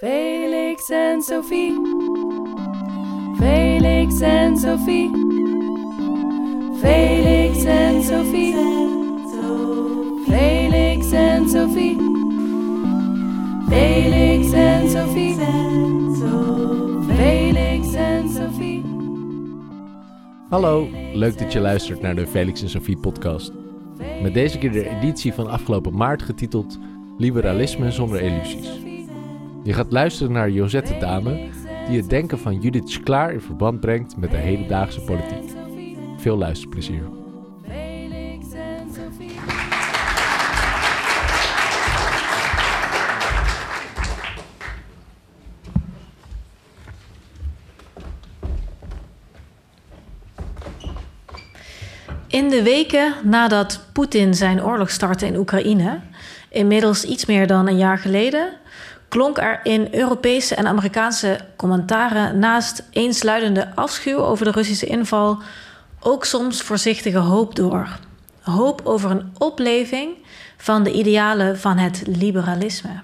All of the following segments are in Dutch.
Felix en Sophie. Felix en Sophie. Felix en Sophie. Felix en Sophie. Felix en Sophie. Felix en Sophie. Hallo, leuk dat je luistert naar de Felix en Sophie podcast. Met deze keer de editie van afgelopen maart getiteld Liberalisme zonder illusies. Je gaat luisteren naar Josette Dame, die het denken van Judith Sklaar in verband brengt met de hedendaagse politiek. Veel luisterplezier. In de weken nadat Poetin zijn oorlog startte in Oekraïne, inmiddels iets meer dan een jaar geleden, klonk er in Europese en Amerikaanse commentaren naast eensluidende afschuw over de Russische inval ook soms voorzichtige hoop door. Hoop over een opleving van de idealen van het liberalisme.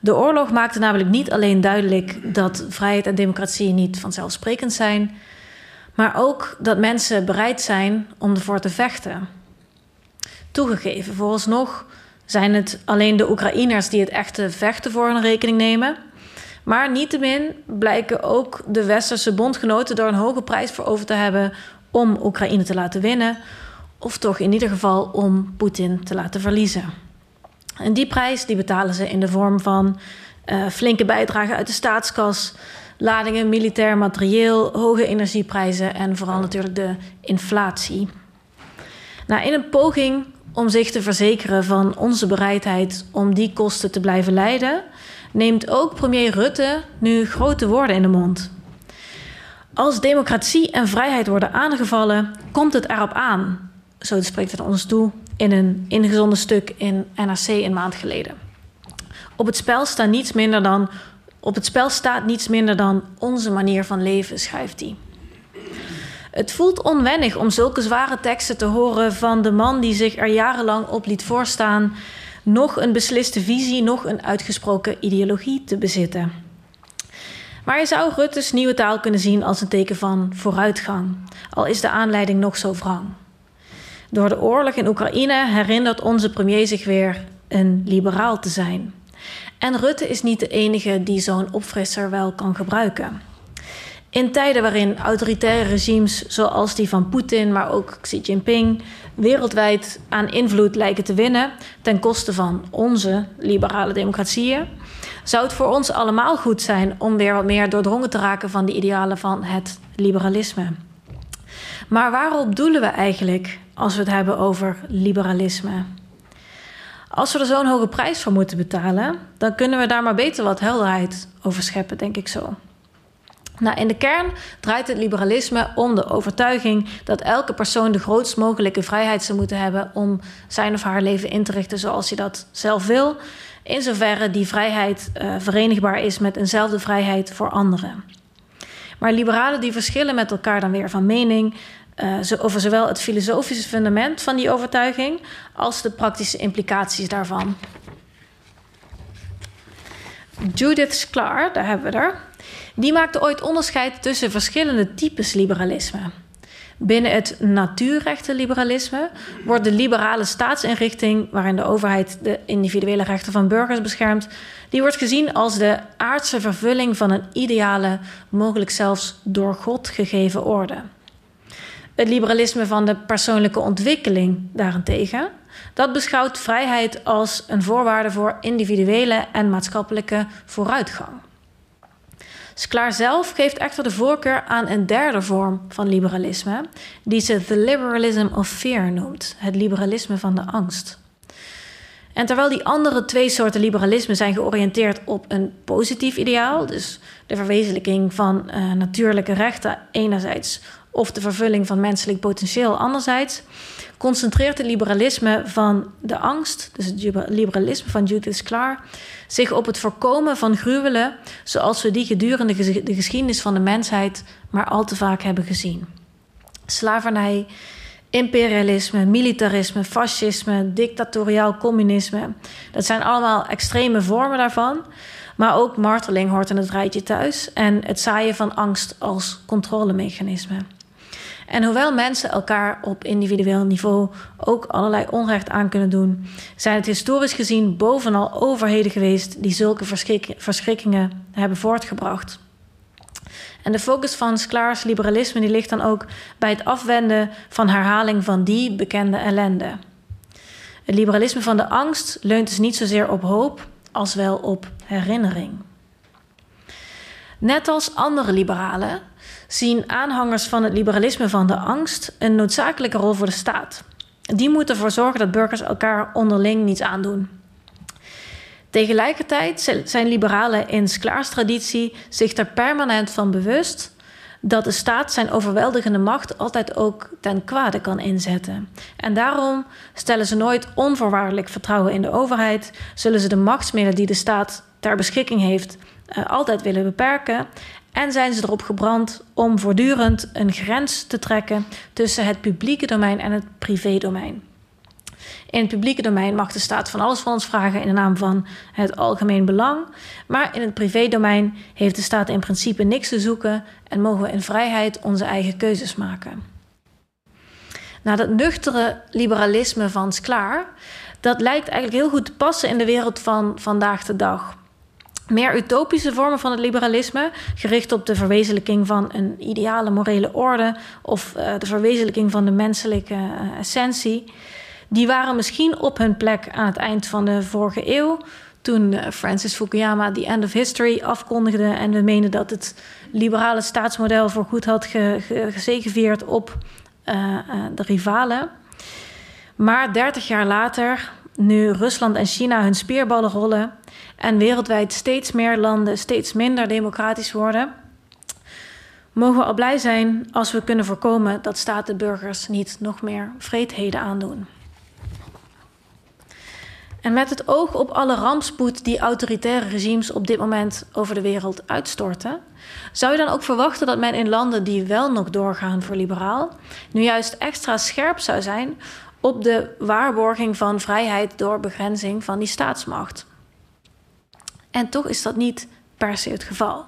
De oorlog maakte namelijk niet alleen duidelijk dat vrijheid en democratie niet vanzelfsprekend zijn, maar ook dat mensen bereid zijn om ervoor te vechten. Toegegeven, vooralsnog zijn het alleen de Oekraïners die het echte vechten voor hun rekening nemen. Maar niettemin blijken ook de westerse bondgenoten er een hoge prijs voor over te hebben om Oekraïne te laten winnen, of toch in ieder geval om Poetin te laten verliezen. En die prijs die betalen ze in de vorm van eh, flinke bijdragen uit de staatskas, ladingen militair materieel, hoge energieprijzen en vooral natuurlijk de inflatie. Nou, in een poging om zich te verzekeren van onze bereidheid om die kosten te blijven leiden, neemt ook premier Rutte nu grote woorden in de mond. Als democratie en vrijheid worden aangevallen, komt het erop aan. Zo spreekt het ons toe in een ingezonden stuk in NRC een maand geleden. Op het spel staat niets minder dan op het spel staat niets minder dan onze manier van leven, schrijft hij. Het voelt onwennig om zulke zware teksten te horen van de man die zich er jarenlang op liet voorstaan, nog een besliste visie, nog een uitgesproken ideologie te bezitten. Maar je zou Rutte's nieuwe taal kunnen zien als een teken van vooruitgang, al is de aanleiding nog zo wrang. Door de oorlog in Oekraïne herinnert onze premier zich weer een liberaal te zijn. En Rutte is niet de enige die zo'n opfrisser wel kan gebruiken. In tijden waarin autoritaire regimes zoals die van Poetin, maar ook Xi Jinping, wereldwijd aan invloed lijken te winnen ten koste van onze liberale democratieën, zou het voor ons allemaal goed zijn om weer wat meer doordrongen te raken van de idealen van het liberalisme. Maar waarop doelen we eigenlijk als we het hebben over liberalisme? Als we er zo'n hoge prijs voor moeten betalen, dan kunnen we daar maar beter wat helderheid over scheppen, denk ik zo. Nou, in de kern draait het liberalisme om de overtuiging dat elke persoon de grootst mogelijke vrijheid zou moeten hebben om zijn of haar leven in te richten zoals hij dat zelf wil, in zoverre die vrijheid uh, verenigbaar is met eenzelfde vrijheid voor anderen. Maar liberalen die verschillen met elkaar dan weer van mening uh, over zowel het filosofische fundament van die overtuiging als de praktische implicaties daarvan. Judith Sklar, daar hebben we er, die maakte ooit onderscheid tussen verschillende types liberalisme. Binnen het natuurrechtenliberalisme wordt de liberale staatsinrichting, waarin de overheid de individuele rechten van burgers beschermt, die wordt gezien als de aardse vervulling van een ideale, mogelijk zelfs door God gegeven orde. Het liberalisme van de persoonlijke ontwikkeling daarentegen, dat beschouwt vrijheid als een voorwaarde voor individuele en maatschappelijke vooruitgang. Sklar zelf geeft echter de voorkeur aan een derde vorm van liberalisme, die ze the liberalism of fear noemt, het liberalisme van de angst. En terwijl die andere twee soorten liberalisme zijn georiënteerd op een positief ideaal, dus de verwezenlijking van uh, natuurlijke rechten enerzijds of de vervulling van menselijk potentieel anderzijds, concentreert het liberalisme van de angst, dus het liberalisme van Judith Sklar, zich op het voorkomen van gruwelen zoals we die gedurende de geschiedenis van de mensheid maar al te vaak hebben gezien. Slavernij, imperialisme, militarisme, fascisme, dictatoriaal communisme. Dat zijn allemaal extreme vormen daarvan. Maar ook marteling hoort in het rijtje thuis en het zaaien van angst als controlemechanisme. En hoewel mensen elkaar op individueel niveau ook allerlei onrecht aan kunnen doen, zijn het historisch gezien bovenal overheden geweest die zulke verschrikkingen hebben voortgebracht. En de focus van Sklaars liberalisme ligt dan ook bij het afwenden van herhaling van die bekende ellende. Het liberalisme van de angst leunt dus niet zozeer op hoop als wel op herinnering. Net als andere liberalen zien aanhangers van het liberalisme van de angst een noodzakelijke rol voor de staat. Die moet ervoor zorgen dat burgers elkaar onderling niets aandoen. Tegelijkertijd zijn liberalen in Sklaars traditie zich er permanent van bewust dat de staat zijn overweldigende macht altijd ook ten kwade kan inzetten. En daarom stellen ze nooit onvoorwaardelijk vertrouwen in de overheid, zullen ze de machtsmiddelen die de staat ter beschikking heeft uh, altijd willen beperken en zijn ze erop gebrand om voortdurend een grens te trekken tussen het publieke domein en het privédomein. In het publieke domein mag de staat van alles van ons vragen in de naam van het algemeen belang. Maar in het privédomein heeft de staat in principe niks te zoeken en mogen we in vrijheid onze eigen keuzes maken. Nou, dat nuchtere liberalisme van Sklaar, dat lijkt eigenlijk heel goed te passen in de wereld van vandaag de dag. Meer utopische vormen van het liberalisme, gericht op de verwezenlijking van een ideale morele orde of uh, de verwezenlijking van de menselijke uh, essentie, die waren misschien op hun plek aan het eind van de vorige eeuw. Toen eh, Francis Fukuyama The End of History afkondigde en we menen dat het liberale staatsmodel voor goed had ge, ge, gezegevierd op de rivalen. Maar 30 jaar later, nu Rusland en China hun speerballen rollen en wereldwijd steeds meer landen steeds minder democratisch worden, mogen we al blij zijn als we kunnen voorkomen dat staten burgers niet nog meer vreedheden aandoen. En met het oog op alle rampspoed die autoritaire regimes op dit moment over de wereld uitstorten, zou je dan ook verwachten dat men in landen die wel nog doorgaan voor liberaal, nu juist extra scherp zou zijn op de waarborging van vrijheid door begrenzing van die staatsmacht. En toch is dat niet per se het geval.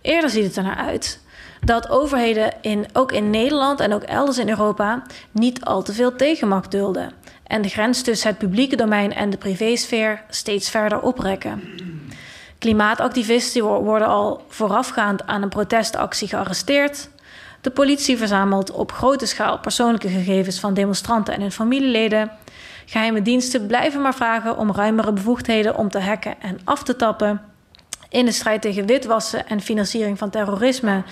Eerder ziet het er naar uit dat overheden in, ook in Nederland en ook elders in Europa niet al te veel tegenmacht dulden en de grens tussen het publieke domein en de privésfeer steeds verder oprekken. Klimaatactivisten worden al voorafgaand aan een protestactie gearresteerd. De politie verzamelt op grote schaal persoonlijke gegevens van demonstranten en hun familieleden. Geheime diensten blijven maar vragen om ruimere bevoegdheden om te hacken en af te tappen. In de strijd tegen witwassen en financiering van terrorisme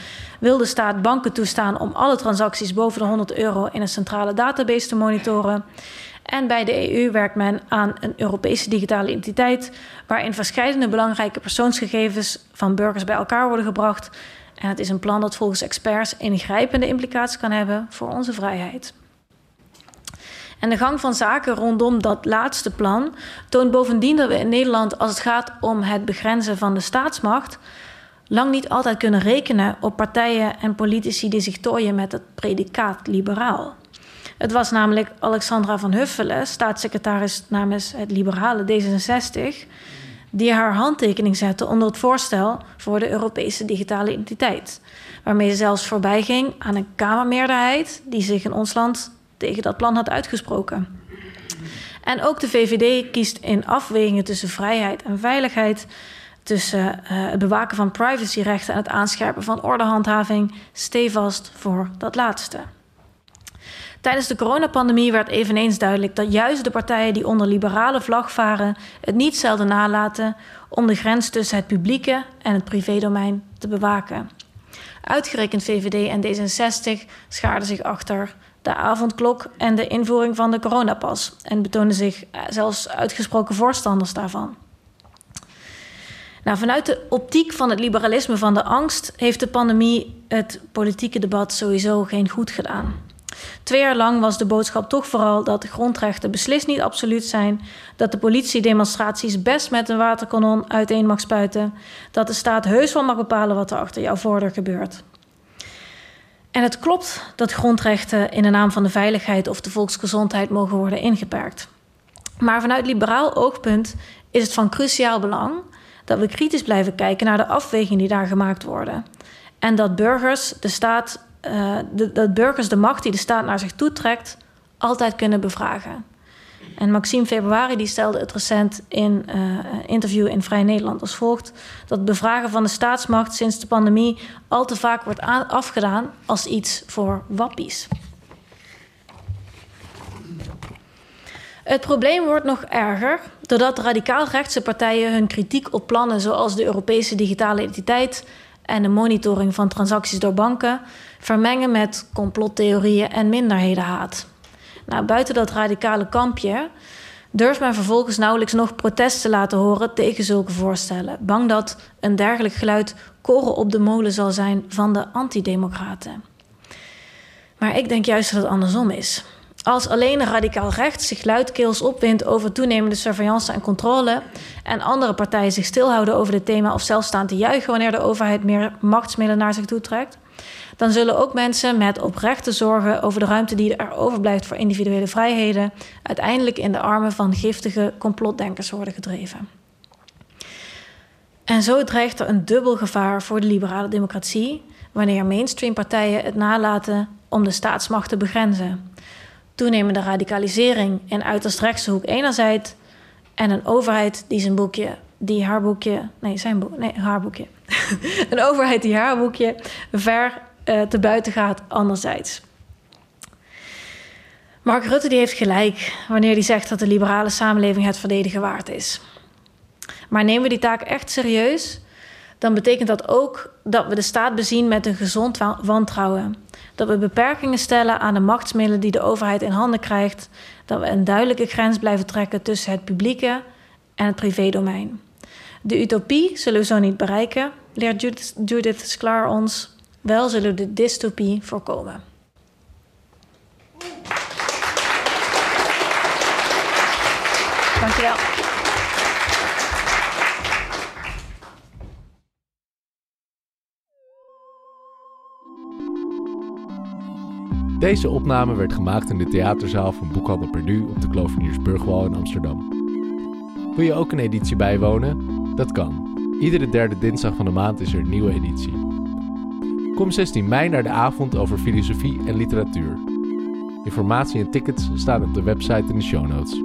wil de staat banken toestaan om alle transacties boven de 100 euro in een centrale database te monitoren. En bij de EU werkt men aan een Europese digitale identiteit, waarin verschillende belangrijke persoonsgegevens van burgers bij elkaar worden gebracht. En het is een plan dat volgens experts ingrijpende implicaties kan hebben voor onze vrijheid. En de gang van zaken rondom dat laatste plan toont bovendien dat we in Nederland, als het gaat om het begrenzen van de staatsmacht, lang niet altijd kunnen rekenen op partijen en politici die zich tooien met het predicaat liberaal. Het was namelijk Alexandra van Huffelen, staatssecretaris namens het liberale D66, die haar handtekening zette onder het voorstel voor de Europese digitale identiteit. Waarmee ze zelfs voorbij ging aan een Kamermeerderheid die zich in ons land tegen dat plan had uitgesproken. En ook de VVD kiest in afwegingen tussen vrijheid en veiligheid, tussen uh, het bewaken van privacyrechten en het aanscherpen van ordehandhaving, stevast voor dat laatste. Tijdens de coronapandemie werd eveneens duidelijk dat juist de partijen die onder liberale vlag varen het niet zelden nalaten om de grens tussen het publieke en het privédomein te bewaken. Uitgerekend VVD en D66 schaarden zich achter de avondklok en de invoering van de coronapas en betoonden zich eh, zelfs uitgesproken voorstanders daarvan. Nou, vanuit de optiek van het liberalisme van de angst heeft de pandemie het politieke debat sowieso geen goed gedaan. Twee jaar lang was de boodschap toch vooral dat de grondrechten beslist niet absoluut zijn, dat de politie demonstraties best met een waterkanon uiteen mag spuiten, dat de staat heus wel mag bepalen wat er achter jouw voordeur gebeurt. En het klopt dat grondrechten in de naam van de veiligheid of de volksgezondheid mogen worden ingeperkt. Maar vanuit liberaal oogpunt is het van cruciaal belang dat we kritisch blijven kijken naar de afwegingen die daar gemaakt worden. En dat burgers de staat, de, dat burgers de macht die de staat naar zich toetrekt, altijd kunnen bevragen. En Maxime Februari die stelde het recent in een uh, interview in Vrij Nederland als volgt: dat het bevragen van de staatsmacht sinds de pandemie al te vaak wordt afgedaan als iets voor wappies. Het probleem wordt nog erger doordat radicaal-rechtse partijen hun kritiek op plannen zoals de Europese digitale identiteit en de monitoring van transacties door banken vermengen met complottheorieën en minderhedenhaat. Nou, buiten dat radicale kampje durft men vervolgens nauwelijks nog protest te laten horen tegen zulke voorstellen, bang dat een dergelijk geluid koren op de molen zal zijn van de antidemocraten. Maar ik denk juist dat het andersom is. Als alleen radicaal rechts zich luidkeels opwindt over toenemende surveillance en controle en andere partijen zich stilhouden over dit thema of zelfs staan te juichen wanneer de overheid meer machtsmiddelen naar zich toe trekt, dan zullen ook mensen met oprechte zorgen over de ruimte die er overblijft voor individuele vrijheden uiteindelijk in de armen van giftige complotdenkers worden gedreven. En zo dreigt er een dubbel gevaar voor de liberale democratie wanneer mainstream partijen het nalaten om de staatsmacht te begrenzen toenemende radicalisering en uiterst rechtse hoek enerzijds en een overheid die zijn boekje, die haar boekje, nee, zijn boek, nee, haar boekje, een overheid die haar boekje ver uh, te buiten gaat anderzijds. Mark Rutte die heeft gelijk wanneer hij zegt dat de liberale samenleving het verdedigen waard is. Maar nemen we die taak echt serieus, dan betekent dat ook dat we de staat bezien met een gezond wantrouwen dat we beperkingen stellen aan de machtsmiddelen die de overheid in handen krijgt, dat we een duidelijke grens blijven trekken tussen het publieke en het privédomein. De utopie zullen we zo niet bereiken, leert Judith, Sklar ons. Wel zullen we de dystopie voorkomen. Dankjewel. Deze opname werd gemaakt in de theaterzaal van Boekhandel Perdu op de Kloveniersburgwal in Amsterdam. Wil je ook een editie bijwonen? Dat kan. Iedere derde dinsdag van de maand is er een nieuwe editie. Kom 16 mei naar de avond over filosofie en literatuur. Informatie en tickets staan op de website in de show notes.